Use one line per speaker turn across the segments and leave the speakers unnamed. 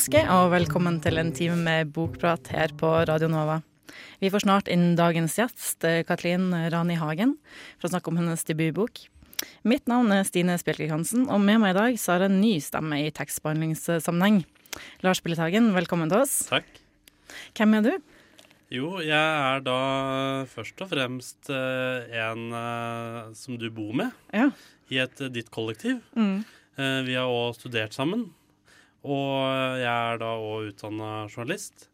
God og velkommen til en time med bokprat her på Radio Nova. Vi får snart inn dagens gjest, eh, Katlin Rani Hagen, for å snakke om hennes debutbok. Mitt navn er Stine Spjelkvik Hansen, og med meg i dag så har jeg en ny stemme i tekstbehandlingssammenheng. Lars Billetagen, velkommen til oss.
Takk.
Hvem er du?
Jo, jeg er da først og fremst eh, en eh, som du bor med
Ja.
i et ditt kollektiv.
Mm.
Vi har òg studert sammen. Og jeg er da òg utdanna journalist.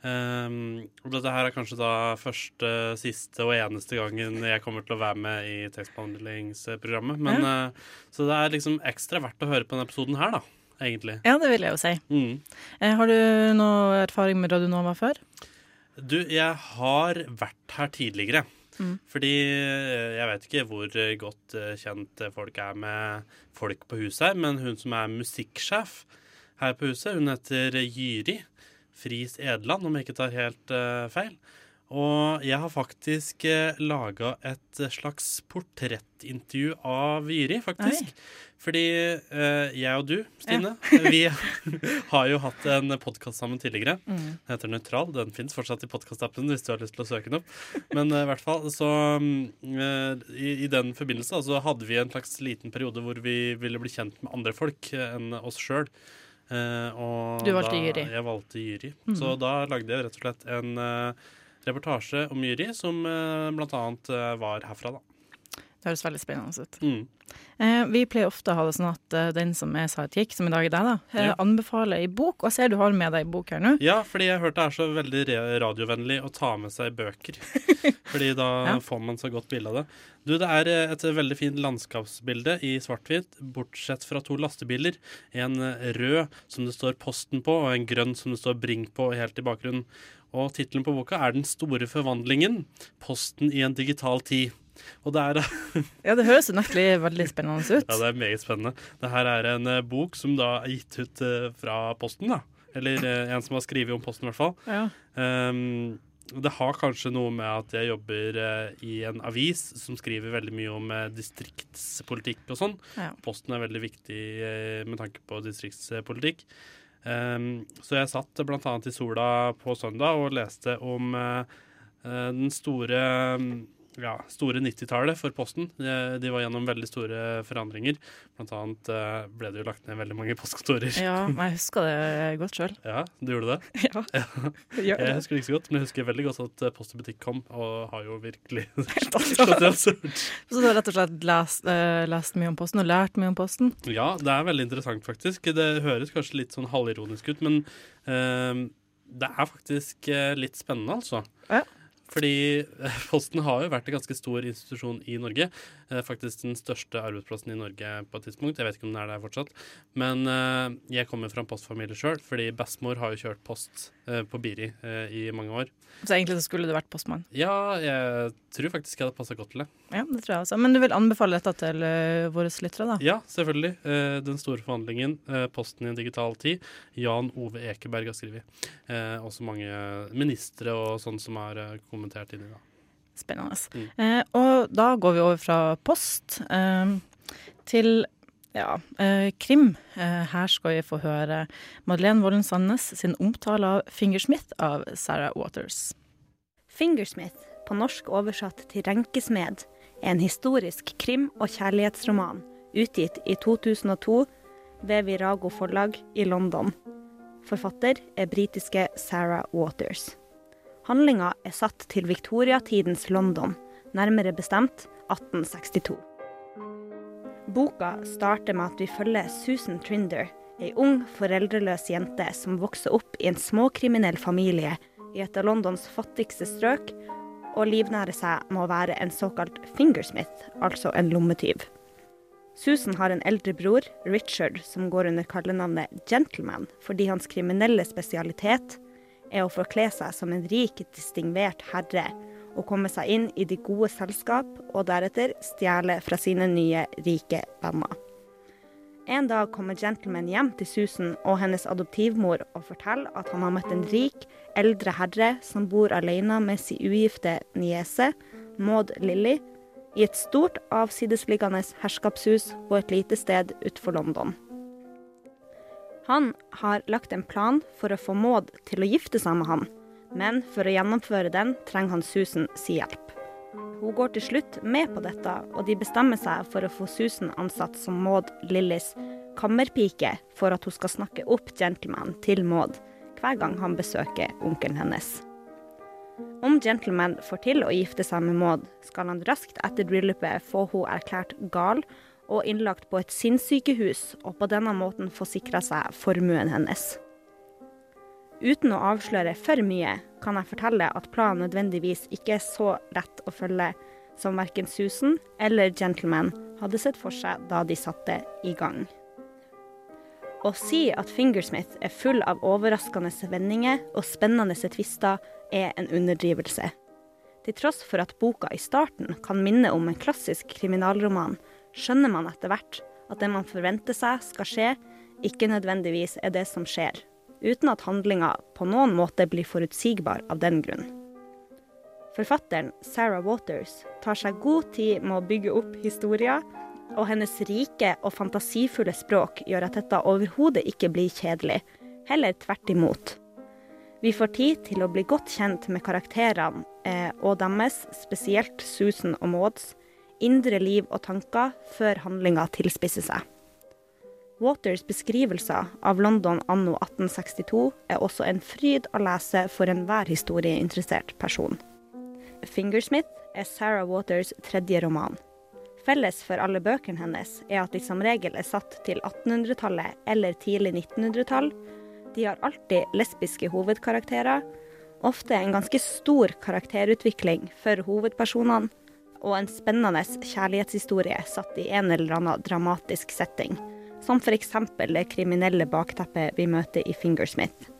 Um, og dette her er kanskje da første, siste og eneste gangen jeg kommer til å være med i tekstbehandlingsprogrammet. Men, eh, så det er liksom ekstra verdt å høre på denne episoden her, da. Egentlig.
Ja, det vil jeg jo si.
Mm.
Eh, Har du noe erfaring med Radionova før?
Du, jeg har vært her tidligere.
Mm.
Fordi eh, jeg vet ikke hvor godt kjent folk er med folk på huset her, men hun som er musikksjef her på huset, hun heter Jyri Friis Edland, om jeg ikke tar helt eh, feil. Og jeg har faktisk uh, laga et slags portrettintervju av Jyri, faktisk. Fordi eh, jeg og du, Stine, vi har jo hatt en podkast sammen tidligere.
Mm.
Den heter Nøytral. Den fins fortsatt i podkastappen hvis du har lyst til å søke den opp. Men eh, i hvert fall så eh, i, I den forbindelse så hadde vi en slags liten periode hvor vi ville bli kjent med andre folk eh, enn oss sjøl.
Du valgte Jyri.
Jeg valgte Jyri.
Mm.
Så da lagde jeg rett og slett en eh, reportasje om Jyri, som uh, blant annet eh, var herfra, da.
Det høres veldig spennende ut.
Mm.
Eh, vi pleier ofte å ha det sånn at uh, den som er sidekick, som i dag er deg, da, eh,
Ja.
anbefaler ei bok. Og jeg ser du har med deg ei bok her nå.
Ja, fordi jeg hørte det er så veldig radiovennlig å ta med seg bøker. Fordi da
Ja.
får man så godt bilde av det. Du, det er eh, et veldig fint landskapsbilde i svart-hvitt, bortsett fra to lastebiler. En rød som det står Posten på, og en grønn som det står Bring på helt i bakgrunnen. Og tittelen på boka er Den store forvandlingen. Posten i en digital tid. Og det er
Ja, det høres unektelig veldig spennende ut.
Ja, det er meget spennende. Det her er en eh, bok som da er gitt ut eh, fra Posten, da. Eller eh, en som har skrevet om Posten, i hvert fall.
Ja.
Um, det har kanskje noe med at jeg jobber eh, i en avis som skriver veldig mye om eh, distriktspolitikk og sånn.
Ja.
Posten er veldig viktig eh, med tanke på distriktspolitikk. Um, så jeg satt annet i sola på søndag og leste om den store um, ja, store 90-tallet for Posten. De, de var gjennom veldig store forandringer. Blant annet eh, ble det jo lagt ned veldig mange postkontorer.
ja, men jeg husker det godt sjøl.
Ja, du gjorde det?
Ja. ja.
Jeg husker det ikke så godt, men jeg husker veldig godt at eh, Post og Butikk kom, og har jo virkelig slått det absurd.
Så du har rett og slett lest, uh, lest mye om Posten og lært mye om Posten?
Ja, det er veldig interessant, faktisk. Det høres kanskje litt sånn halvironisk ut, men uh, det er faktisk litt spennende, altså.
Ja.
Fordi Posten har jo vært en ganske stor institusjon i Norge. Eh, faktisk den største arbeidsplassen i Norge på et tidspunkt. Jeg vet ikke om den er der fortsatt. Men eh, jeg kommer fra en postfamilie sjøl, fordi bestemor har jo kjørt post eh, på Biri i mange år.
Så egentlig så skulle du vært postmann.
Ja, jeg tror faktisk jeg hadde passa godt til det.
Ja, det tror jeg også. Men du vil anbefale dette til våre lyttere, da?
Ja, selvfølgelig. Den store forvandlingen. Eh, posten i en digital tid. Jan Ove Ekeberg har skrevet. Også mange ministre og sånn som har eh, kommentert inni det.
Spennende.
Mm.
Eh, og da går vi over fra post eh, til ja, eh, krim. Eh, her skal vi få høre Madeleine Vollen Sandnes sin omtale av Fingersmith av Sarah Waters.
Fingersmith, på norsk oversatt til Renkesmed, er en historisk krim- og kjærlighetsroman utgitt i 2002 ved Virago forlag i London. Forfatter er britiske Sarah Waters. Handlinga er satt til viktoriatidens London, nærmere bestemt 1862. Boka starter med at vi følger Susan Trinder, ei ung, foreldreløs jente som vokser opp i en småkriminell familie i et av Londons fattigste strøk, og livnærer seg med å være en såkalt fingersmith, altså en lommetyv. Susan har en eldre bror, Richard, som går under kallenavnet Gentleman fordi hans kriminelle spesialitet er å forkle seg som en rik, distingvert herre og komme seg inn i de gode selskap, og deretter stjele fra sine nye, rike venner. En dag kommer gentleman hjem til Susan og hennes adoptivmor og forteller at han har møtt en rik, eldre herre som bor alene med sin ugifte niese, Maud Lilly, i et stort, avsidesliggende herskapshus på et lite sted utenfor London. Han har lagt en plan for å få Maud til å gifte seg med han, men for å gjennomføre den trenger han Susan sin hjelp. Hun går til slutt med på dette, og de bestemmer seg for å få Susan ansatt som Maud Lillys kammerpike for at hun skal snakke opp gentleman til Maud hver gang han besøker onkelen hennes. Om gentleman får til å gifte seg med Maud, skal han raskt etter bryllupet få hun erklært gal og innlagt på et sinnssykehus, og på denne måten få sikra seg formuen hennes. Uten å avsløre for mye, kan jeg fortelle at planen nødvendigvis ikke er så lett å følge som verken Susan eller Gentleman hadde sett for seg da de satte i gang. Å si at Fingersmith er full av overraskende vendinger og spennende tvister, er en underdrivelse. Til tross for at boka i starten kan minne om en klassisk kriminalroman, skjønner man etter hvert at det man forventer seg skal skje, ikke nødvendigvis er det som skjer, uten at handlinga på noen måte blir forutsigbar av den grunn. Forfatteren Sarah Waters tar seg god tid med å bygge opp historier, og hennes rike og fantasifulle språk gjør at dette overhodet ikke blir kjedelig, heller tvert imot. Vi får tid til å bli godt kjent med karakterene eh, og deres, spesielt Susan og Mauds, indre liv og tanker før handlinga tilspisser seg. Waters beskrivelser av London anno 1862 er også en fryd å lese for enhver historieinteressert person. 'Fingersmith' er Sarah Waters' tredje roman. Felles for alle bøkene hennes er at de som regel er satt til 1800-tallet eller tidlig 1900-tall. De har alltid lesbiske hovedkarakterer, ofte en ganske stor karakterutvikling for hovedpersonene, og en spennende kjærlighetshistorie satt i en eller annen dramatisk setting, som f.eks. det kriminelle bakteppet vi møter i Fingersmith.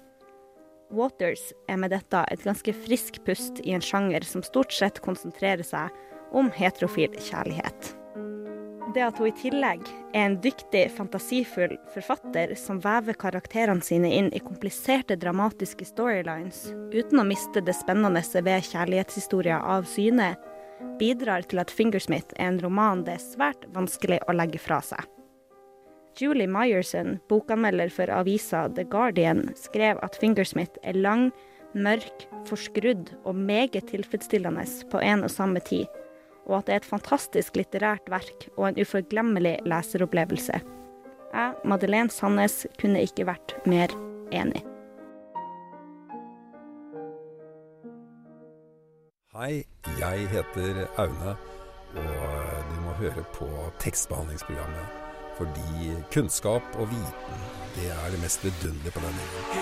Waters er med dette et ganske frisk pust i en sjanger som stort sett konsentrerer seg om heterofil kjærlighet. Det at hun i tillegg er en dyktig, fantasifull forfatter som vever karakterene sine inn i kompliserte, dramatiske storylines, uten å miste det spennende ved kjærlighetshistorier av syne, bidrar til at 'Fingersmith' er en roman det er svært vanskelig å legge fra seg. Julie Myerson, bokanmelder for avisa The Guardian, skrev at 'Fingersmith' er lang, mørk, forskrudd og meget tilfredsstillende på en og samme tid, og at det er et fantastisk litterært verk og en uforglemmelig leseropplevelse. Jeg, Madeleine Sandnes, kunne ikke vært mer enig.
Hei, jeg heter Aune, og du må høre på tekstbehandlingsprogrammet. Fordi kunnskap og viten, det er det mest vidunderlige på denne jorden.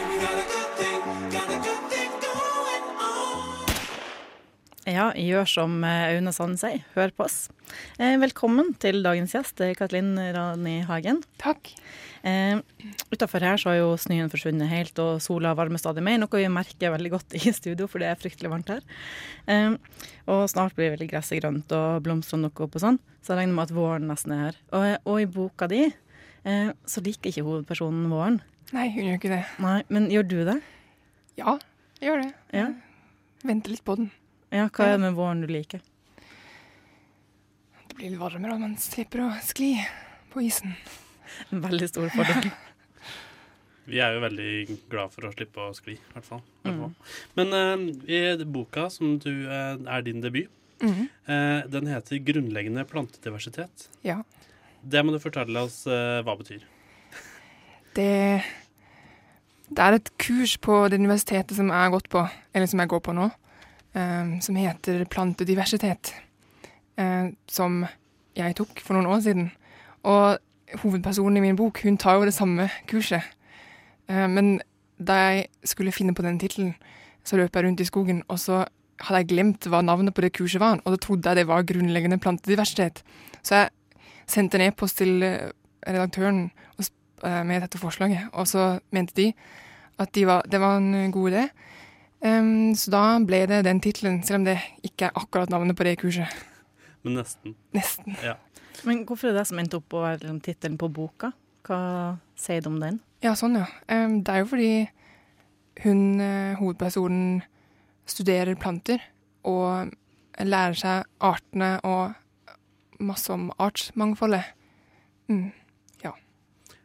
Ja, gjør som eh, Aune Sand sier, hør på oss. Eh, velkommen til dagens gjest, Katlin Rani Hagen.
Takk.
Eh, Utafor her så har jo snøen forsvunnet helt, og sola varmer stadig mer, noe vi merker veldig godt i studio, for det er fryktelig varmt her. Eh, og snart blir veldig gresset grønt og blomstene dukker opp og sånn, så jeg regner med at våren nesten er her. Og, og i boka di eh, så liker ikke hovedpersonen våren.
Nei, hun gjør ikke det.
Nei, men gjør du det?
Ja, jeg gjør det.
Ja.
Venter litt på den.
Ja, hva er det med våren du liker?
Det blir litt varmere, og man slipper å skli på isen.
En veldig stor fordel.
Vi er jo veldig glad for å slippe å skli, i hvert fall.
Mm.
Men uh, i boka, som du, uh, er din debut,
mm.
uh, den heter 'Grunnleggende plantediversitet'.
Ja.
Det må du fortelle oss hva betyr.
Det, det er et kurs på det universitetet som jeg har gått på, eller som jeg går på nå, som heter plantediversitet. som jeg tok for noen år siden. Og hovedpersonen i min bok hun tar jo det samme kurset. Eh, men da jeg skulle finne på den tittelen, så løp jeg rundt i skogen, og så hadde jeg glemt hva navnet på det kurset var, og da trodde jeg det var grunnleggende plantediversitet. Så jeg sendte en e-post til eh, redaktøren eh, med dette forslaget, og så mente de at de var, det var en god idé. Så da ble det den tittelen, selv om det ikke er akkurat navnet på det kurset.
Men nesten.
Nesten.
Ja.
Men hvorfor er det det som endte opp å være liksom tittelen på boka? Hva sier du om den?
Ja, sånn, ja. Um, det er jo fordi hun, uh, hovedpersonen, studerer planter og lærer seg artene og masse om artsmangfoldet. Mm.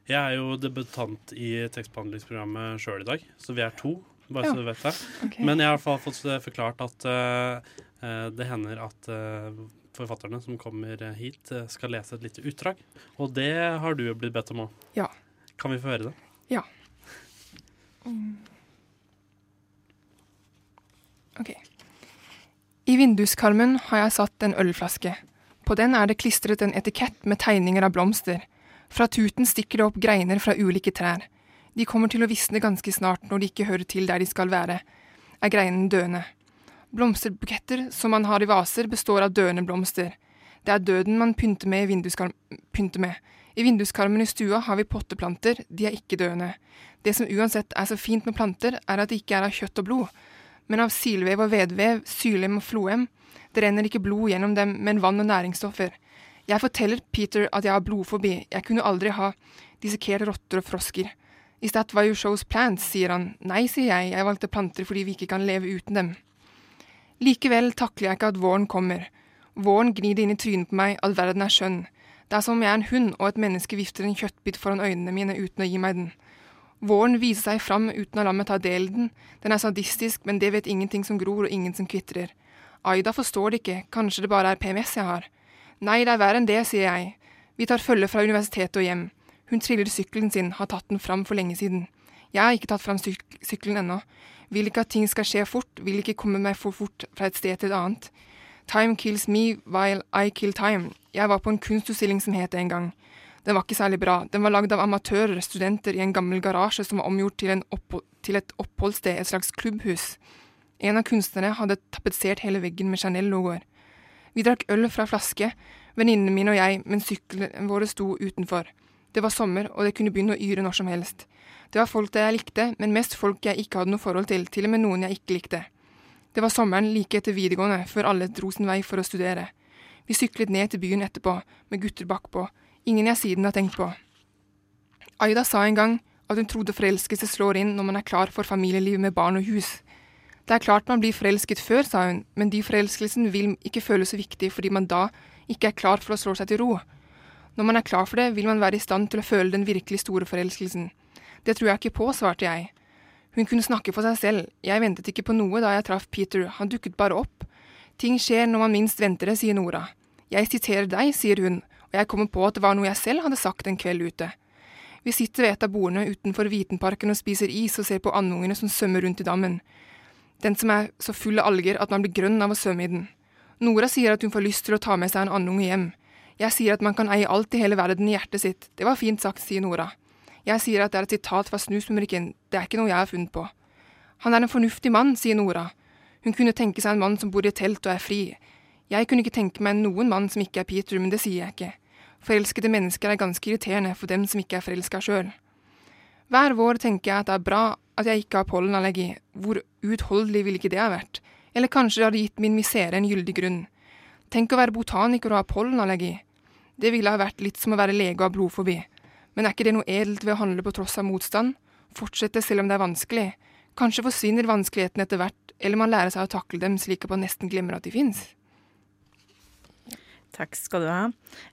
Jeg er jo debutant i tekstbehandlingsprogrammet sjøl i dag, så vi er to. Bare
Ja.
så du vet det.
Okay.
Men jeg har i hvert fall fått forklart at eh, eh, det hender at eh, forfatterne som kommer hit, eh, skal lese et lite utdrag. Og det har du blitt bedt om òg.
Ja.
Kan vi få høre det? Ja.
Ok. I vinduskarmen har jeg satt en ølflaske. På den er det klistret en etikett med tegninger av blomster. Fra tuten stikker det opp greiner fra ulike trær. De kommer til å visne ganske snart når de ikke hører til der de skal være. Er greinene døende. Blomsterbuketter som man har i vaser, består av døende blomster. Det er døden man pynter med i vinduskarm pynter med. I vinduskarmen i stua har vi potteplanter, de er ikke døende. Det som uansett er så fint med planter, er at de ikke er av kjøtt og blod, men av silvev og vedvev, sylem og floem. Det renner ikke blod gjennom dem, men vann og næringsstoffer. Jeg forteller Peter at jeg har blodfobi, jeg kunne aldri ha dissekert rotter og frosker. Is that why you chose plants, sier han. Nei, sier jeg, jeg valgte planter fordi vi ikke kan leve uten dem. Likevel takler jeg ikke at våren kommer. Våren gnir det inn i trynet på meg at verden er skjønn. Det er som om jeg er en hund og et menneske vifter en kjøttbit foran øynene mine uten å gi meg den. Våren viser seg fram uten å la meg ta del i den. Den er sadistisk, men det vet ingenting som gror og ingen som kvitrer. Aida forstår det ikke, kanskje det bare er PMS jeg har. Nei, det er verre enn det, sier jeg. Vi tar følge fra universitetet og hjem. Hun triller sykkelen sin, har tatt den fram for lenge siden. Jeg har ikke tatt fram syk sykkelen ennå. Vil ikke at ting skal skje fort, vil ikke komme meg for fort fra et sted til et annet. Time kills me while I kill time. Jeg var på en kunstutstilling som het det en gang. Den var ikke særlig bra. Den var lagd av amatører, studenter, i en gammel garasje som var omgjort til, til et oppholdssted, et slags klubbhus. En av kunstnerne hadde tapetsert hele veggen med Chanel-logoer. Vi drakk øl fra flaske, venninnene mine og jeg, men syklene våre sto utenfor. Det var sommer, og det kunne begynne å yre når som helst. Det var folk jeg likte, men mest folk jeg ikke hadde noe forhold til, til og med noen jeg ikke likte. Det var sommeren like etter videregående, før alle dro sin vei for å studere. Vi syklet ned til byen etterpå, med gutter bakpå, ingen jeg siden har tenkt på. Aida sa en gang at hun trodde forelskelse slår inn når man er klar for familieliv med barn og hus. Det er klart man blir forelsket før, sa hun, men de forelskelsen vil ikke føles så viktig fordi man da ikke er klar for å slå seg til ro. Når man er klar for det, vil man være i stand til å føle den virkelig store forelskelsen. Det tror jeg ikke på, svarte jeg. Hun kunne snakke for seg selv, jeg ventet ikke på noe da jeg traff Peter, han dukket bare opp. Ting skjer når man minst venter det, sier Nora. Jeg siterer deg, sier hun, og jeg kommer på at det var noe jeg selv hadde sagt en kveld ute. Vi sitter ved et av bordene utenfor Vitenparken og spiser is og ser på andungene som svømmer rundt i dammen. Den som er så full av alger at man blir grønn av å svømme i den. Nora sier at hun får lyst til å ta med seg en andunge hjem. Jeg sier at man kan eie alt i hele verden i hjertet sitt. Det var fint sagt, sier Nora. Jeg sier at det er et sitat fra Snusmumrikken, det er ikke noe jeg har funnet på. Han er en fornuftig mann, sier Nora. Hun kunne tenke seg en mann som bor i et telt og er fri. Jeg kunne ikke tenke meg noen mann som ikke er Peter, men det sier jeg ikke. Forelskede mennesker er ganske irriterende for dem som ikke er forelska sjøl. Hver vår tenker jeg at det er bra at jeg ikke har pollenallergi, hvor uutholdelig ville ikke det ha vært, eller kanskje det hadde gitt min misere en gyldig grunn. Tenk å være botaniker og ha pollenallergi. Det ville ha vært litt som å være lege og ha blodfobi. Men er ikke det noe edelt ved å handle på tross av motstand? Fortsette selv om det er vanskelig? Kanskje forsvinner vanskelighetene etter hvert, eller man lærer seg å takle dem slik at man nesten glemmer at de fins.
Takk skal du ha.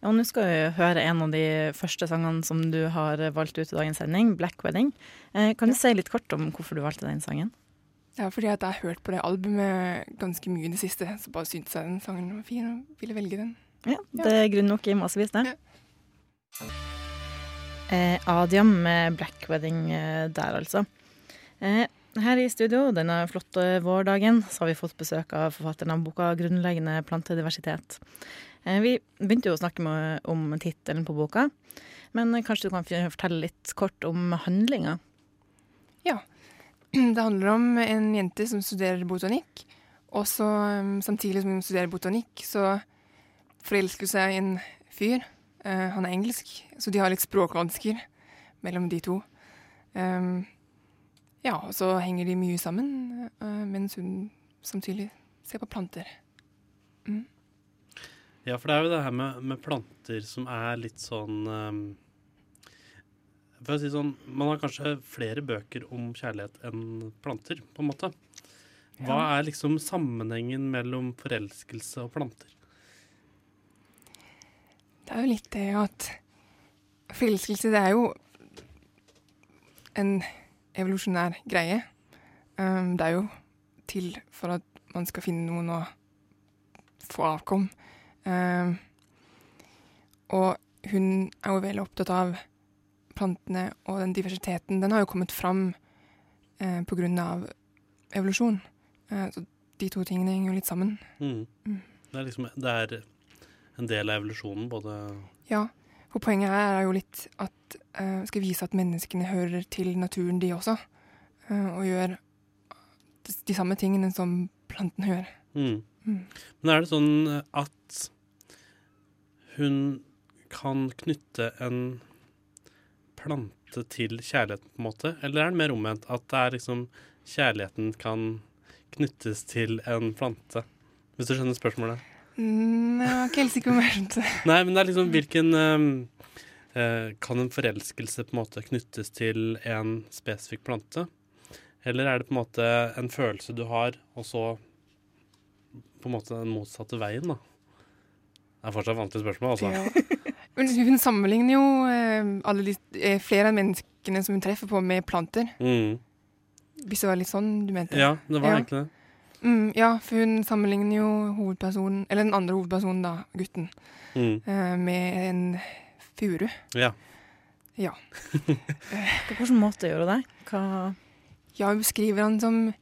Og nå skal vi høre en av de første sangene som du har valgt ut i dagens sending, 'Black Wedding'. Eh, kan du si litt kort om hvorfor du valgte den sangen?
Er fordi at jeg har hørt på det albumet ganske mye i det siste, så bare syntes jeg den sangen var fin og ville velge den.
Ja, Det er grunn nok i massevis, det. Eh, Adiam med 'Black Wedding' eh, der, altså. Eh, her i studio denne flotte vårdagen så har vi fått besøk av forfatteren av boka 'Grunnleggende plantediversitet'. Eh, vi begynte jo å snakke med, om tittelen på boka, men kanskje du kan fortelle litt kort om handlinga?
Det handler om en jente som studerer botanikk, og så um, samtidig som hun studerer botanikk, så forelsker hun seg i en fyr. Uh, han er engelsk, så de har litt språkvansker mellom de to. Um, ja, og så henger de mye sammen, uh, mens hun samtidig ser på planter. Mm.
Ja, for det er jo det her med, med planter som er litt sånn um, For å si sånn, Man har kanskje flere bøker om kjærlighet enn planter, på en måte. Hva er liksom sammenhengen mellom forelskelse og planter?
Det er jo litt det at forelskelse, det er jo en evolusjonær greie. Um, det er jo til for at man skal finne noen å få avkom. Um, og hun er jo veldig opptatt av plantene og den diversiteten. Den har jo kommet fram eh, av evolusjon. Eh, så de to tingene henger jo litt sammen.
Mm.
Mm.
Det, er liksom, det er en del av evolusjonen, både
Ja, for poenget her er jo litt at eh, skal vise at menneskene hører til naturen, de også. eh, og gjør de, de samme tingene som plantene gjør.
mm.
Mm.
Men er det sånn at hun kan knytte en plante til kjærligheten, på en måte? Eller er det mer omvendt? At det er liksom kjærligheten kan knyttes til en plante? Hvis du skjønner spørsmålet?
Mm, jeg var ikke helt sikker på om jeg.
Nei, men det er liksom hvilken um, uh, Kan en forelskelse på en måte knyttes til en spesifikk plante? Eller er det på en måte en følelse du har, og så på en måte den motsatte veien, da? Det er fortsatt et vanskelig spørsmål, altså.
Ja. Men hun sammenligner jo eh, alle de, eh, flere av menneskene som hun treffer på, med planter.
Mm.
Hvis det var litt sånn du mente?
Ja, det var
Ja.
egentlig det.
Mm, ja, for hun sammenligner jo hovedpersonen, eller den andre hovedpersonen, da, gutten,
Mm.
eh, med en furu.
Ja.
Ja.
På hvilken måte gjør hun det? Hva
Ja, hun beskriver han som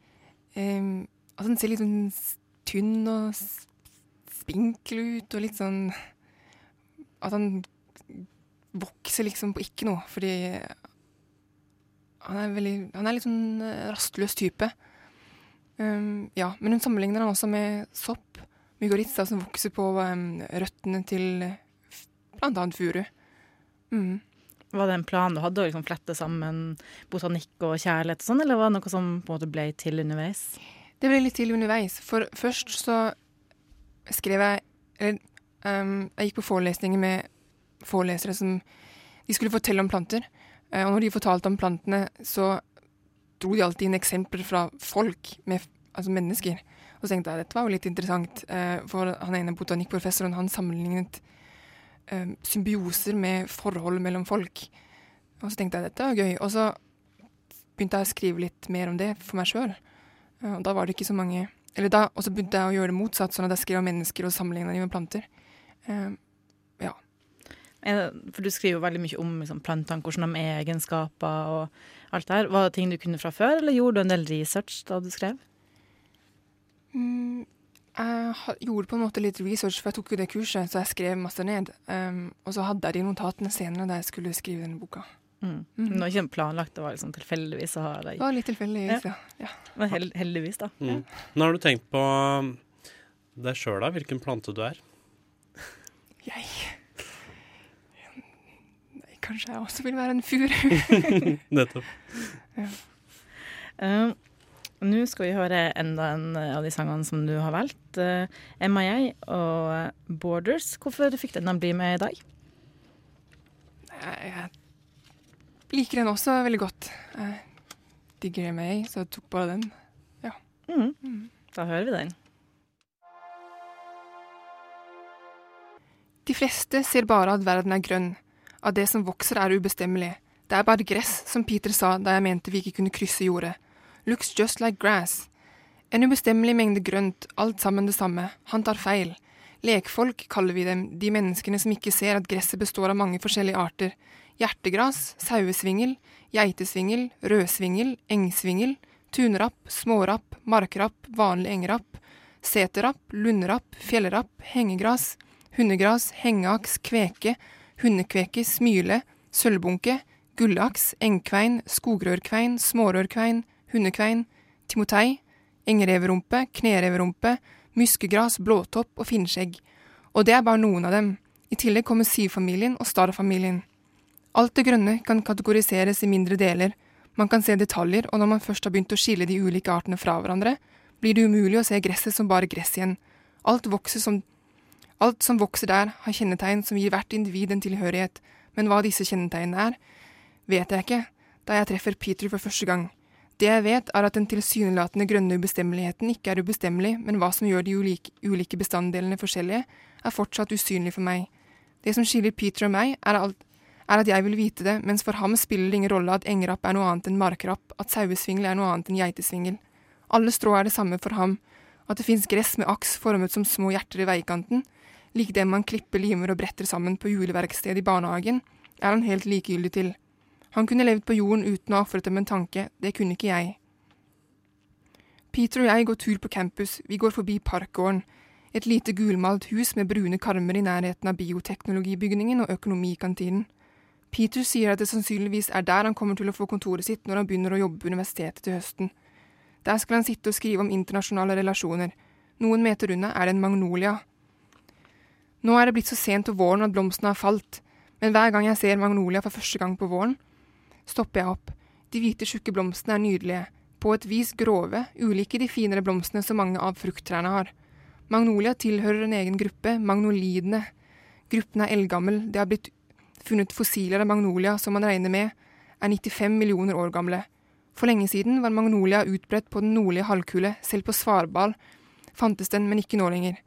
eh, At han ser litt sånn tynn og spinkel ut, og litt sånn At han vokser liksom på ikke noe, fordi han er, veldig, han er litt sånn eh, rastløs type. Um, ja, men hun sammenligner han også med sopp, mygoritsa, som vokser på um, røttene til bl.a. furu. Mm.
Var det en plan du hadde å liksom flette sammen botanikk og kjærlighet og sånn, eller var det noe som på en måte ble til underveis?
Det ble litt til underveis. For først så skrev jeg Eller ehm, jeg gikk på forelesninger med forelesere som De skulle fortelle om planter. Uh, og når de fortalte om plantene, så dro de alltid inn eksempler fra folk, med, altså mennesker. Og så tenkte jeg dette var jo litt interessant, uh, for han ene botanikkprofessoren han sammenlignet uh, symbioser med forhold mellom folk. Og så tenkte jeg dette var gøy. Og så begynte jeg å skrive litt mer om det for meg sjøl. Ja, Og da var det ikke så mange Eller da, Og så begynte jeg å gjøre det motsatt, sånn at jeg skrev om mennesker og sammenligna dem med planter. Eh,
Er For du skriver jo veldig mye om liksom, plantene, hvordan de er egenskaper og alt det her. Var det ting du kunne fra før, eller gjorde du en del research da du skrev?
mm, jeg gjorde på en måte litt research, for jeg tok jo det kurset, så jeg skrev masse ned. Um, og så hadde jeg de notatene senere da jeg skulle skrive denne boka.
Mm.
Mhm.
Det var ikke planlagt, det var liksom tilfeldigvis å ha
Det
deg.
var litt tilfeldig. Ja. Ja.
Men hel heldigvis, da.
Mm. Nå har du tenkt på deg sjøl, da? Hvilken plante du er?
Jeg Nei, Kanskje jeg også vil være en furu.
Nettopp.
Eh, Nå skal vi høre enda en av de sangene som du har valgt. Uh, MIA og Borders. Hvorfor fikk den å bli med i dag?
Jeg, jeg liker den også veldig godt. Jeg digger MA, så jeg tok bare den.
Mm. Da hører vi den.
De fleste ser bare at verden er grønn, at det som vokser er ubestemmelig. Det er bare gress, som Peter sa da jeg mente vi ikke kunne krysse jordet. Looks just like grass. En ubestemmelig mengde grønt, alt sammen det samme. Han tar feil. Lekfolk kaller vi dem, de menneskene som ikke ser at gresset består av mange forskjellige arter. Hjertegras, sauesvingel, geitesvingel, rødsvingel, engsvingel, tunrapp, smårapp, markrapp, vanlig engrapp, seterrapp, lundrapp, fjellrapp, hengegras, hundegras, hengeaks, kveke, hundekveke, smyle, sølvbunke, gullaks, engkvein, skogrørkvein, smårørkvein, hundekvein, timotei, engreverumpe, knereverumpe, muskegras, blåtopp og finnskjegg. Og det er bare noen av dem. I tillegg kommer sivfamilien og starfamilien. Alt det grønne kan kategoriseres i mindre deler. Man kan se detaljer, og når man først har begynt å skille de ulike artene fra hverandre, blir det umulig å se gresset som bare gress igjen. Alt, vokser som, alt som vokser der, har kjennetegn som gir hvert individ en tilhørighet, men hva disse kjennetegnene er, vet jeg ikke da jeg treffer Peter for første gang. Det jeg vet, er at den tilsynelatende grønne ubestemmeligheten ikke er ubestemmelig, men hva som gjør de ulike, ulike bestanddelene forskjellige, er fortsatt usynlig for meg. Det som skiller Peter og meg, er, alt, er at jeg vil vite det, mens for ham spiller det ingen rolle at engrapp er noe annet enn markrapp, at sauesvingel er noe annet enn geitesvingel. Alle strå er det samme for ham. At det fins gress med aks formet som små hjerter i veikanten, lik det man klipper, limer og bretter sammen på juleverkstedet i barnehagen, er han helt likegyldig til. Han kunne levd på jorden uten å ha ofret dem en tanke, det kunne ikke jeg. Peter og jeg går tur på campus, vi går forbi Parkgården, et lite gulmalt hus med brune karmer i nærheten av bioteknologibygningen og økonomikantinen. Peter sier at det sannsynligvis er der han kommer til å få kontoret sitt når han begynner å jobbe på universitetet til høsten. Der skal han sitte og skrive om internasjonale relasjoner. Noen meter unna er det en magnolia. Nå er det blitt så sent på våren at blomstene har falt, men hver gang jeg ser magnolia for første gang på våren, stopper jeg opp. De hvite, tjukke blomstene er nydelige, på et vis grove, ulike de finere blomstene som mange av frukttrærne har. Magnolia tilhører en egen gruppe, magnolidene. Gruppen er eldgammel, det har blitt funnet fossiler av magnolia som man regner med er 95 millioner år gamle. For lenge siden var magnolia utbredt på den nordlige halvkule, selv på Svarbal fantes den, men ikke nå lenger.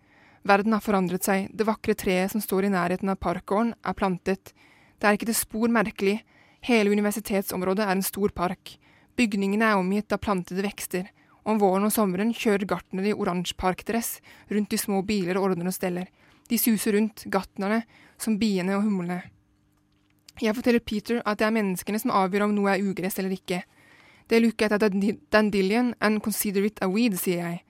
Verden har forandret seg, det vakre treet som står i nærheten av parkgården, er plantet. Det er ikke det spor merkelig, Hele universitetsområdet er en stor park. Bygningene er omgitt av plantede vekster. Om våren og sommeren kjører gartnere i oransje parkdress rundt i små biler og ordner og steller. De suser rundt, gartnerne, som biene og humlene. Jeg forteller Peter at det er menneskene som avgjør om noe er ugress eller ikke. They look at a dandelion and consider it a weed, sier jeg.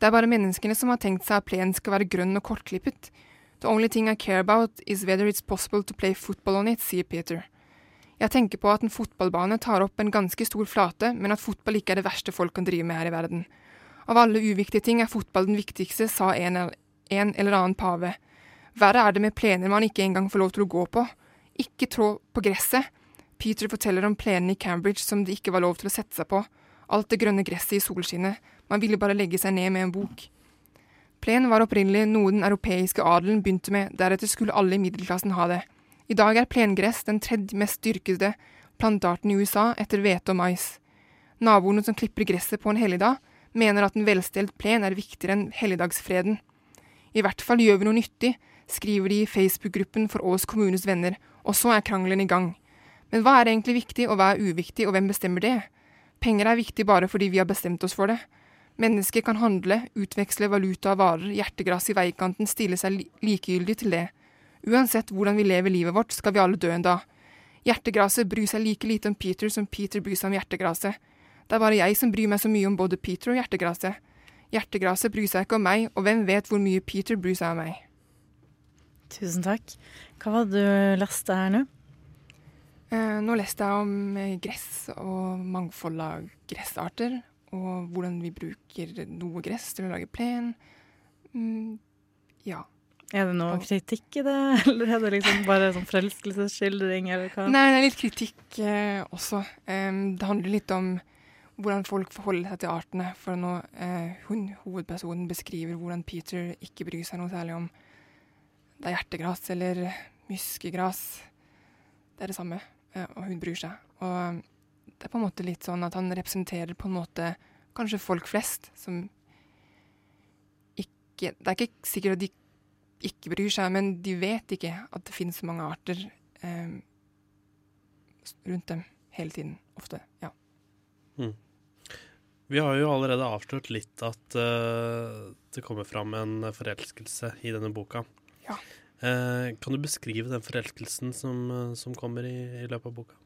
Det er bare menneskene som har tenkt seg at plenen skal være grønn og kortklippet. The only thing I care about is whether it's possible to play football on it, sier Peter. Jeg tenker på at en fotballbane tar opp en ganske stor flate, men at fotball ikke er det verste folk kan drive med her i verden. Av alle uviktige ting er fotball den viktigste, sa en, en eller annen pave. Verre er det med plener man ikke engang får lov til å gå på. Ikke trå på gresset. Peter forteller om plenene i Cambridge som det ikke var lov til å sette seg på. Alt det grønne gresset i solskinnet. Man ville bare legge seg ned med en bok. Plen var opprinnelig noe den europeiske adelen begynte med, deretter skulle alle i middelklassen ha det. I dag er plengress den tredje mest dyrkede plantearten i USA etter hvete og mais. Naboene som klipper gresset på en helligdag, mener at en velstelt plen er viktigere enn helligdagsfreden. I hvert fall gjør vi noe nyttig, skriver de i Facebook-gruppen for Ås kommunes venner, og så er krangelen i gang. Men hva er egentlig viktig, og hva er uviktig, og hvem bestemmer det? Penger er viktig bare fordi vi har bestemt oss for det. Mennesker kan handle, utveksle valuta og varer, hjertegras i veikanten stille seg likegyldig til det. Uansett hvordan vi lever livet vårt, skal vi alle dø en dag. Hjertegraset bryr seg like lite om Peter som Peter bryr seg om hjertegraset. Det er bare jeg som bryr meg så mye om både Peter og hjertegraset. Hjertegraset bryr seg ikke om meg, og hvem vet hvor mye Peter bryr seg om meg.
Tusen takk. Hva var det du leste her nå?
Eh, nå leste jeg om eh, gress og mangfold av gressarter, og hvordan vi bruker noe gress til å lage plen. Mm, ja.
Er det noe kritikk i det, eller er det liksom bare sånn forelskelsesskildring, eller hva?
Nei, det er litt kritikk eh, også. Um, det handler litt om hvordan folk forholder seg til artene. For nå eh, hun, hovedpersonen beskriver hvordan Peter ikke bryr seg noe særlig om det er hjertegras eller myskegras. Det er det samme, eh, og hun bryr seg. Og det er på en måte litt sånn at han representerer på en måte kanskje folk flest som ikke Det er ikke sikkert at de ikke bryr seg, men de vet ikke at det finnes så mange arter eh, rundt dem hele tiden. Ofte. Ja.
Mm. Vi har jo allerede avslørt litt at uh, det kommer fram en forelskelse i denne boka.
Ja.
Uh, kan du beskrive den forelskelsen som, som kommer i, i, løpet av boka?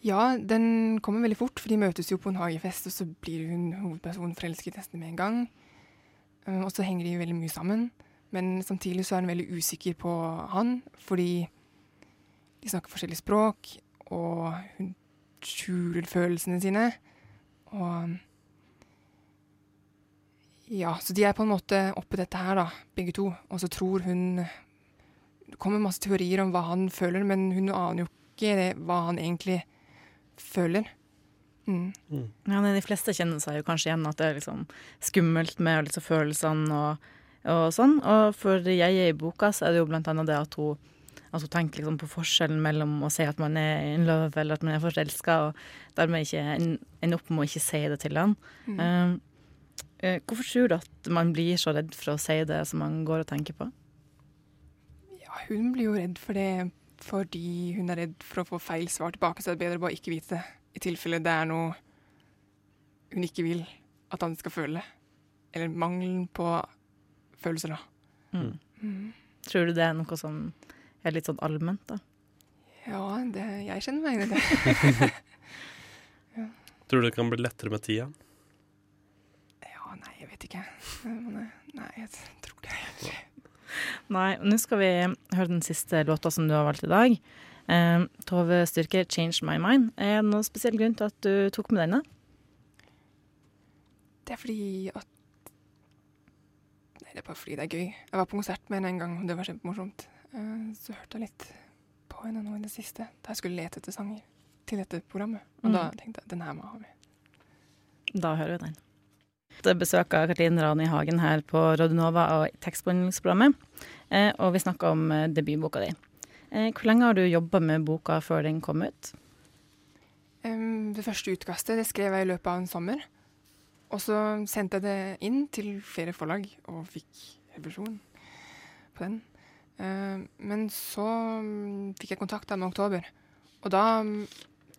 Ja, den kommer veldig fort, for de møtes jo på en hagefest, og så blir hun hovedpersonen forelsket nesten med en gang. Eh, og så henger de veldig mye sammen. Men samtidig så er hun veldig usikker på han, fordi de snakker forskjellige språk, og hun skjuler følelsene sine. Og Ja, så de er på en måte oppi dette her, da, begge to. Og så tror hun Det kommer masse teorier om hva han føler, men hun aner jo ikke det, hva han egentlig føler. Mm.
Ja, De fleste kjenner seg jo kanskje igjen at det er liksom skummelt med liksom følelsene og, og sånn. Og for jeg i boka så er det jo blant annet det at hun, at hun tenker liksom på forskjellen mellom å si at man er in love eller at man er forelska, og dermed ikke ender opp med å ikke si det til han.
Mm.
Eh, eh, hvorfor tror du at man blir så redd for å si det som man går og tenker på?
Ja, hun blir jo redd for det fordi hun er redd for å få feil svar tilbake, så er det bedre å bare ikke vite det. I tilfelle det er noe hun ikke vil at han skal føle. Eller mangelen på følelser, da.
Mm.
Mm.
Tror du det er noe som er litt sånn allment, da?
Ja, det, jeg kjenner meg igjen i det.
Tror du det kan bli lettere med tida?
Ja, nei, jeg vet ikke. Eh, Nei, jeg tror det egentlig.
Nei, nå skal vi høre den siste låta som du har valgt i dag. Eh, Tove Styrke, 'Change My Mind'. Er det noen spesiell grunn til at du tok med denne?
Det er fordi at Nei, det er bare fordi det er gøy. Jeg var på konsert med henne en gang, og det var kjempemorsomt. Eh, Så hørte jeg litt på henne nå i det siste, da jeg skulle lete etter sanger til dette programmet. Og
Mm.
da tenkte jeg den her må jeg ha med.
Da hører vi den. Besøk av Katrine Rani Hagen her på Rodionova og tekstbehandlingsprogrammet. Eh, og vi snakker om eh, debutboka di. Eh, hvor lenge har du jobba med boka før den kom ut?
Det første utkastet det skrev jeg i løpet av en sommer. Og så sendte jeg det inn til flere forlag og fikk revisjon på den. Men så mm, fikk jeg kontakt med Oktober, og da mm,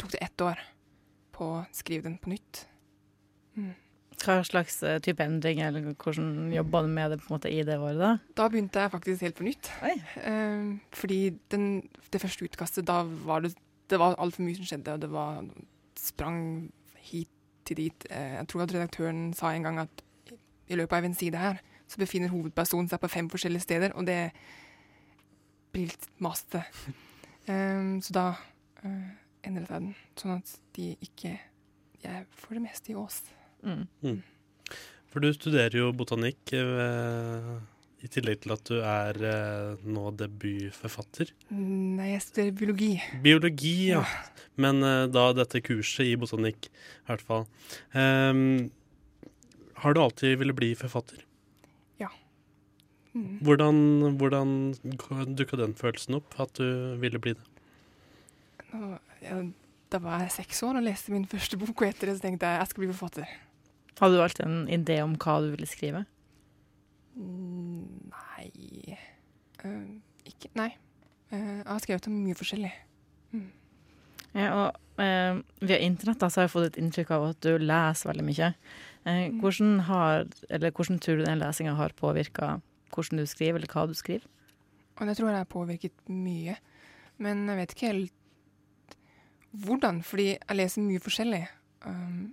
tok det ett år på å skrive den på nytt. Mm.
Hva slags eh, type endring, eller hvordan jobba du med det på en måte i det året? da?
Da begynte jeg faktisk helt på nytt. Eh, fordi den, det første utkastet, da var det, det var altfor mye som skjedde, og det var sprang hit til dit. Eh, jeg tror at redaktøren sa en gang at i, i løpet av en side her, så befinner hovedpersonen seg på fem forskjellige steder, og det blir litt masete. Um, så da uh, endret jeg den, sånn at de ikke Jeg får det meste i Ås.
Mm.
For du studerer jo botanikk eh, i tillegg til at du er eh, nå debutforfatter.
Nei, jeg studerer biologi.
Biologi, ja. Men eh, da dette kurset i botanikk, i hvert fall. Um, har du alltid ville bli forfatter?
Mm.
Hvordan, hvordan dukka den følelsen opp, at du ville bli det?
Nå, ja, da var jeg seks år og leste min første bok, og etter det så tenkte jeg jeg skal bli forfatter.
Hadde du alltid en idé om hva du ville skrive?
Mm, Nei uh, Ikke Nei. Uh, jeg har skrevet om mye forskjellig.
Ja, og uh, via internett da, så har jeg fått et inntrykk av at du leser veldig mye.
Mm.
hvordan, har, eller hvordan tror du den lesinga har påvirka hvordan du skriver, eller hva du skriver?
Og det tror jeg har påvirket mye. Men jeg vet ikke helt hvordan, fordi jeg leser mye forskjellig. Um,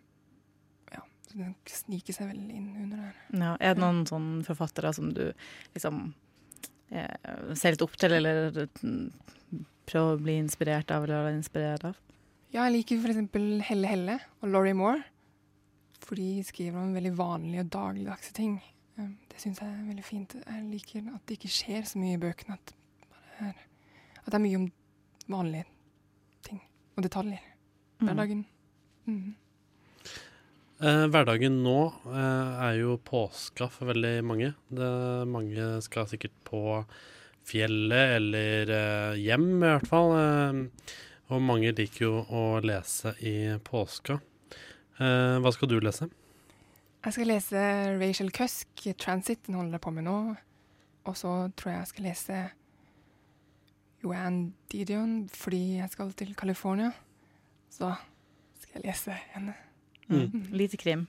sniker seg vel inn under der.
Ja, er det noen sånne forfattere som du liksom eh, ser litt opp til, eller mm, prøver å bli inspirert av, eller er inspirert av?
Ja, jeg liker f.eks. Helle Helle og Laurie Moore. For de skriver om veldig vanlige og dagligdagse ting. Det syns jeg er veldig fint. Jeg liker at det ikke skjer så mye i bøkene. At, at det er mye om vanlige ting og detaljer. Hverdagen. Mm.
Eh, hverdagen nå eh, er jo påska for veldig mange. Det, mange skal sikkert på fjellet eller eh, hjem, i hvert fall. Og mange liker jo å lese i påska. Hva skal du lese?
Jeg skal lese Rachel Cusk, 'Transit'. Den holder jeg på med nå. Og så tror jeg jeg skal lese Joanne Didion fordi jeg skal til California. Så skal jeg lese henne.
Mm. Lite krim.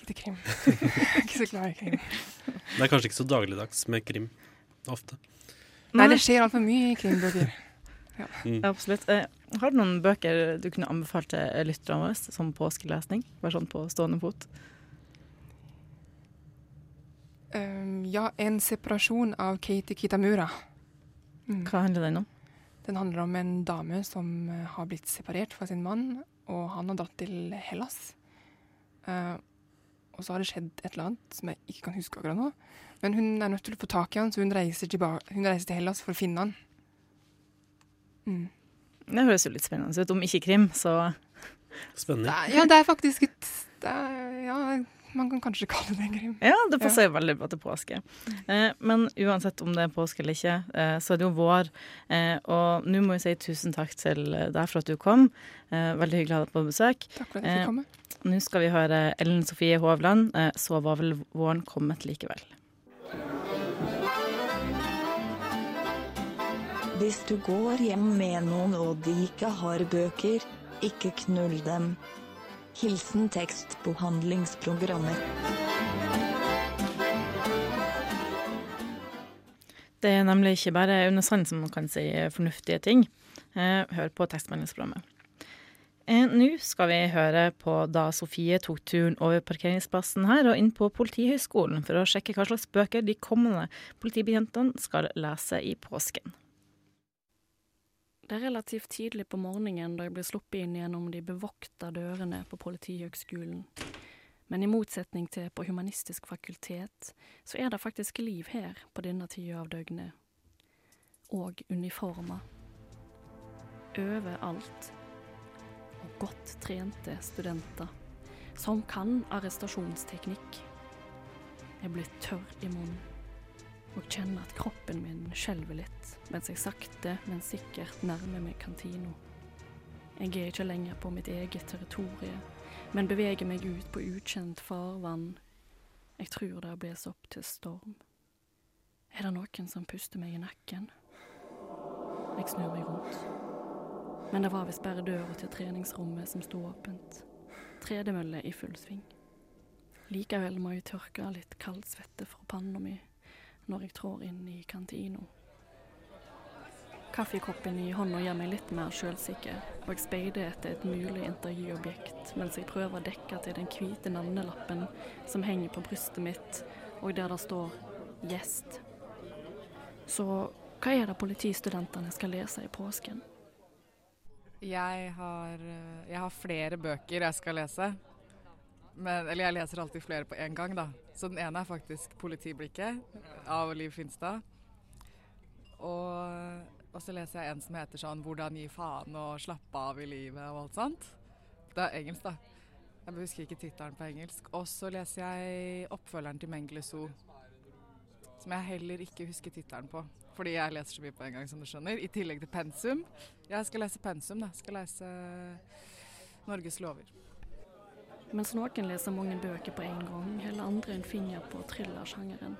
Lite krim. ikke så glad i krim.
Det er kanskje ikke så dagligdags med krim. Ofte.
Nei, det skjer altfor mye i krimbøker.
Mm.
Absolutt. Eh, har du noen bøker du kunne anbefalt til lytterne våre som påskelesning? Bare sånn på stående fot.
Um, ja, 'En separasjon' av Katie Kitamura. Mm.
Hva handler den om?
Den handler om en dame som eh, har blitt separert fra sin mann, og han har dratt til Hellas. Uh, og så har det skjedd et eller annet som jeg ikke kan huske akkurat nå. Men hun er nødt til å få tak i han, så hun reiser, hun reiser til Hellas for å finne han. Mm.
Det høres jo litt spennende ut. Om ikke krim, så
Spennende.
Ja, det er faktisk et det er, Ja, man kan kanskje kalle det en krim.
Ja, det passer jo veldig bra til påske. Eh, men uansett om det er påske eller ikke, eh, så er det jo vår. Eh, og nå må jeg si tusen takk til deg for at du kom. Eh, veldig hyggelig å ha deg på besøk.
Takk for at jeg fikk komme.
Nå skal vi høre Ellen Sofie Hovland. Eh, så var vel våren kommet likevel.
Hvis du går hjem med noen og de ikke har bøker, ikke knull dem. Hilsen tekstbehandlingsprogrammet.
Det er nemlig ikke bare under Sand som kan si fornuftige ting. Eh, hør på tekstmeldingsprogrammet. Eh, Nå skal vi høre på da Sofie tok turen over parkeringsplassen her og inn på Politihøgskolen for å sjekke hva slags bøker de kommende politibetjentene skal lese i påsken.
Det er relativt tidlig på morgenen da jeg blir sluppet inn gjennom de bevokta dørene på Politihøgskolen. Men i motsetning til på Humanistisk fakultet, så er det faktisk liv her på denne tida av døgnet. Og uniformer. Overalt. Og godt trente studenter. Som kan arrestasjonsteknikk. Jeg blir tørr i munnen og kjenner at kroppen min skjelver litt mens jeg sakte, men sikkert nærmer meg kantina. Jeg er ikke lenger på mitt eget territorium, men beveger meg ut på ukjent farvann. Jeg tror det har blåst opp til storm. Er det noen som puster meg i nakken? Jeg snur meg rundt. Men det var visst bare døra til treningsrommet som sto åpent. Tredemølle i full sving. Likevel må jeg tørke litt kaldsvette fra panna mi når jeg trår inn i kantina. Kaffekoppen i hånda gjør meg litt mer sjølsikker, og jeg speider etter et mulig intervjuobjekt mens jeg prøver å dekke til den hvite navnelappen som henger på brystet mitt, og der det står 'gjest'. Så hva er det politistudentene skal lese i påsken?
Jeg har, eh, jeg har flere bøker jeg skal lese. Men, eller jeg leser alltid flere på en gang, da. Så den ene er faktisk 'Politiblikket' av Liv Finstad. Og, og så leser jeg en som heter sånn 'Hvordan gi faen og slappe av i livet' og alt sånt. Det er engelsk, da. Jeg husker ikke tittelen på engelsk. Og så leser jeg oppfølgeren til Mengele Zoo, som jeg heller ikke husker tittelen på. Fordi jeg leser så mye på en gang, som du skjønner. I tillegg til pensum. Jeg skal lese pensum, da. Jeg skal lese Norges lover.
Mens noen leser mange bøker på en gang, heller andre en finger på thrillersjangeren.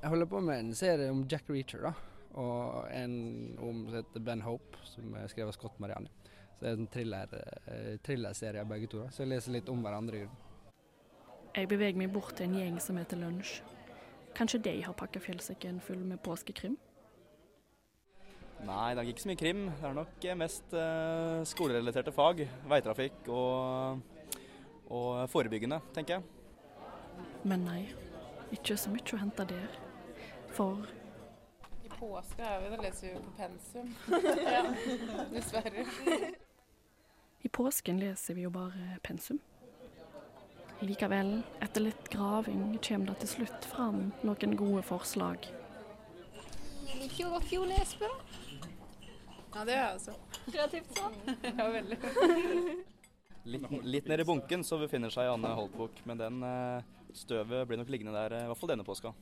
Jeg holder på med en serie om Jack Reacher, da. Og en om som heter Ben Hope, som er skrevet av Scott Marianne. Så det er en thriller, eh, thrillerserie av begge to. da. Så jeg leser litt om hverandre.
Jeg beveger meg bort til en gjeng som heter Lunsj. Kanskje de har pakka fjellsekken full med påskekrim?
Nei, det er ikke så mye krim. Det er nok eh, mest eh, skolerelaterte fag. Veitrafikk og, og forebyggende, tenker jeg.
Men nei, ikke så mye å hente der. For
I påske er vi, da leser vi på pensum. ja, dessverre.
i påsken leser vi jo bare pensum. Likevel, etter litt graving, kommer det til slutt fram noen gode forslag.
I fjor var fjor Nesbø, da. Ja, det er jeg også. Kreativt sånn. ja, veldig.
Litt, litt nede i bunken så befinner seg Anne Holtbukk, men den eh, støvet blir nok liggende der, eh, i hvert fall denne påska.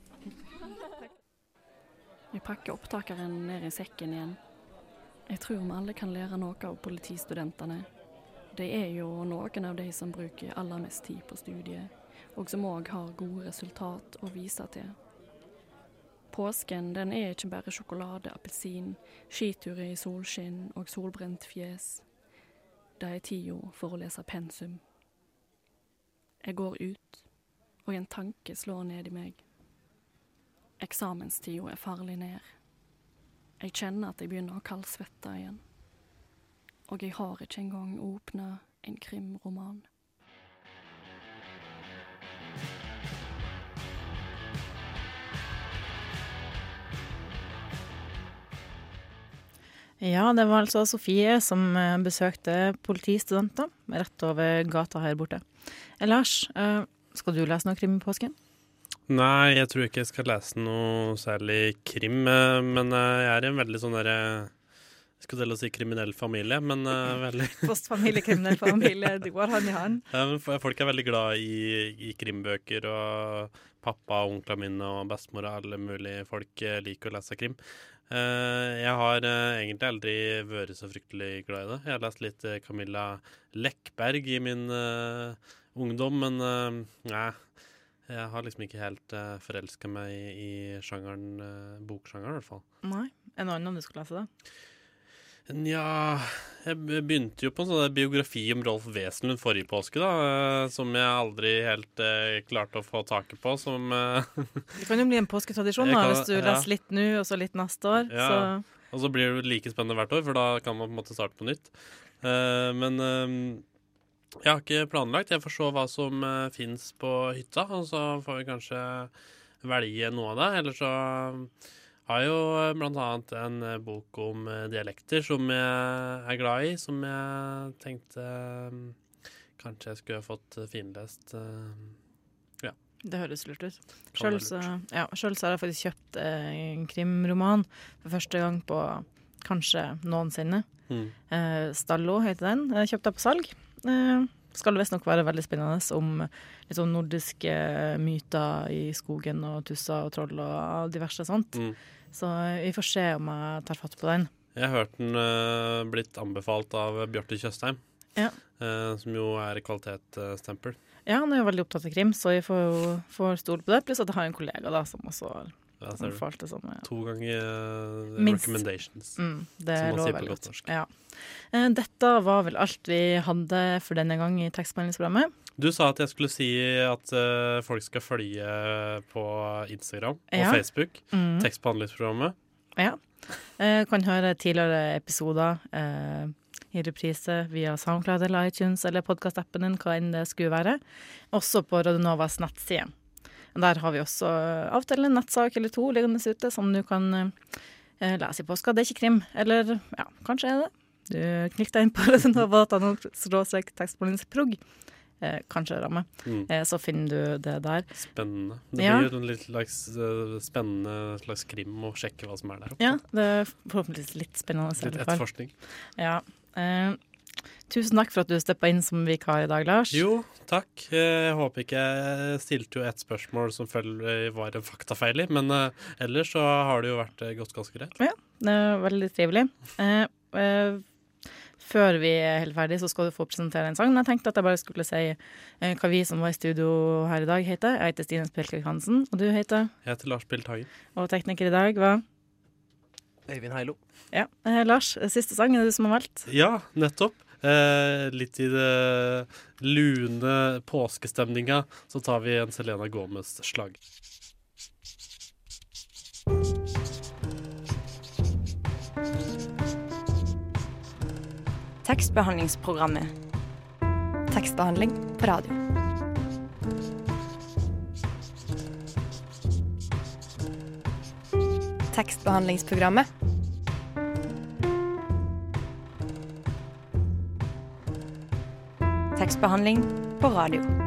Vi pakker opptakeren ned i sekken igjen. Jeg tror vi alle kan lære noe av politistudentene. De er jo noen av de som bruker aller mest tid på studiet, og som òg har gode resultat å vise til. Påsken den er ikke bare sjokolade, appelsin, skiturer i solskinn og solbrent fjes. Det er tida for å lese pensum. Jeg går ut, og en tanke slår ned i meg. Eksamenstida er farlig ned. Jeg kjenner at jeg begynner å kaldsvette igjen. Og jeg har ikke engang åpna en krimroman.
Ja, det var altså Sofie som eh, besøkte politistudenter rett over gata her borte. Eh, Lars, eh, skal du lese noe krim i påsken?
Nei, jeg tror ikke jeg skal lese noe særlig krim, men jeg er i en veldig sånn derre skulle til å si kriminell familie, men uh, veldig
Postfamilie, kriminell familie, det går hånd i hånd.
Ja, Folk er veldig glad i, i krimbøker, og pappa, onklene mine og bestemora, og alle mulige folk liker å lese krim. Uh, jeg har uh, egentlig aldri vært så fryktelig glad i det. Jeg har lest litt Camilla Lekkberg i min ungdom, men nei. Jeg har liksom ikke helt uh, forelska meg i, i sjangeren, uh, boksjangeren, i hvert fall.
Nei. En annen om du skulle lese det?
Nja Jeg begynte jo på en sånn biografi om Rolf Wesenlund forrige påske, da. Uh, som jeg aldri helt eh, klarte å få taket på. Som
Det kan jo bli en påsketradisjon da, hvis du ja. leser litt nå, og så litt neste år.
Ja. Så. Og så blir det like spennende hvert år, for da kan man på en måte starte på nytt. men jeg har ikke planlagt. Jeg får se hva som eh, fins på hytta, og så får vi kanskje velge noe av det. Eller så har jo blant annet en uh, bok om uh, dialekter som jeg er glad i, som jeg tenkte kanskje jeg skulle fått finlest. ja.
Det høres lurt ut. Sjøl ja, har jeg faktisk kjøpt en krimroman for første gang på kanskje noensinne. Mm. Stallo heter den. Jeg kjøpte den på salg. Eh, skal visstnok være veldig spennende om sånn nordiske myter i skogen og tusser og troll og diverse sånt. Mm. Så vi får se om jeg tar fatt på den.
Jeg har hørt den uh, blitt anbefalt av Bjarte Tjøstheim,
ja.
uh, som jo er kvalitetsstempel.
Ja, han er jo veldig opptatt av krim, så jeg får, får stole på det. Pluss at jeg har en kollega da, som også
ja, ser
det. Som, ja.
To ganger uh, recommendations,
mm, det
som man sier
på
godt norsk.
Ja. Eh, dette var vel alt vi hadde for denne gang i tekstbehandlingsprogrammet.
Du sa at jeg skulle si at uh, folk skal følge på Instagram og
ja.
Facebook.
Mm.
Tekstbehandlingsprogrammet.
Ja. Kan høre tidligere episoder i reprise via SoundCloud eller iTunes eller podkastappen din, hva enn det skulle være. Også på Radionovas nettside. Der har vi også av og til en nettsak eller to liggende ute som du kan lese i påska. Det er ikke krim. Eller ja, kanskje er det. Du knikk deg inn på tekstbehandlingsprog. Eh, kanskje ramme. Mm. Eh, så finner du det der.
Spennende. Det blir jo en litt slags, uh, spennende slags krim å sjekke hva som er der oppe.
Ja, det er forhåpentligvis litt spennende.
Litt etterforskning.
Ja. Eh, tusen takk for at du steppa inn som vikar i dag, Lars.
Jo, takk. Eh, jeg håper ikke jeg stilte jo ett spørsmål som var en faktafeil i, men uh, ellers så har det jo vært gått ganske greit.
Ja, det er veldig trivelig. Eh, før vi er helt ferdig, så skal du få presentere en sang. Men jeg tenkte at jeg bare skulle si eh, hva vi som var i studio her i dag, heter. Jeg heter Stine Spjelkvik Hansen, og du heter?
Jeg heter Lars Bilt Hagen.
Og tekniker i dag var?
Øyvind Heilo.
Ja. Eh, Lars, siste sang er det du som har valgt?
Ja, nettopp. Eh, litt i det lune påskestemninga så tar vi en Selena Gomez-slag.
Tekstbehandlingsprogrammet.
Tekstbehandling på radio. Tekstbehandlingsprogrammet.
Tekstbehandling på radio.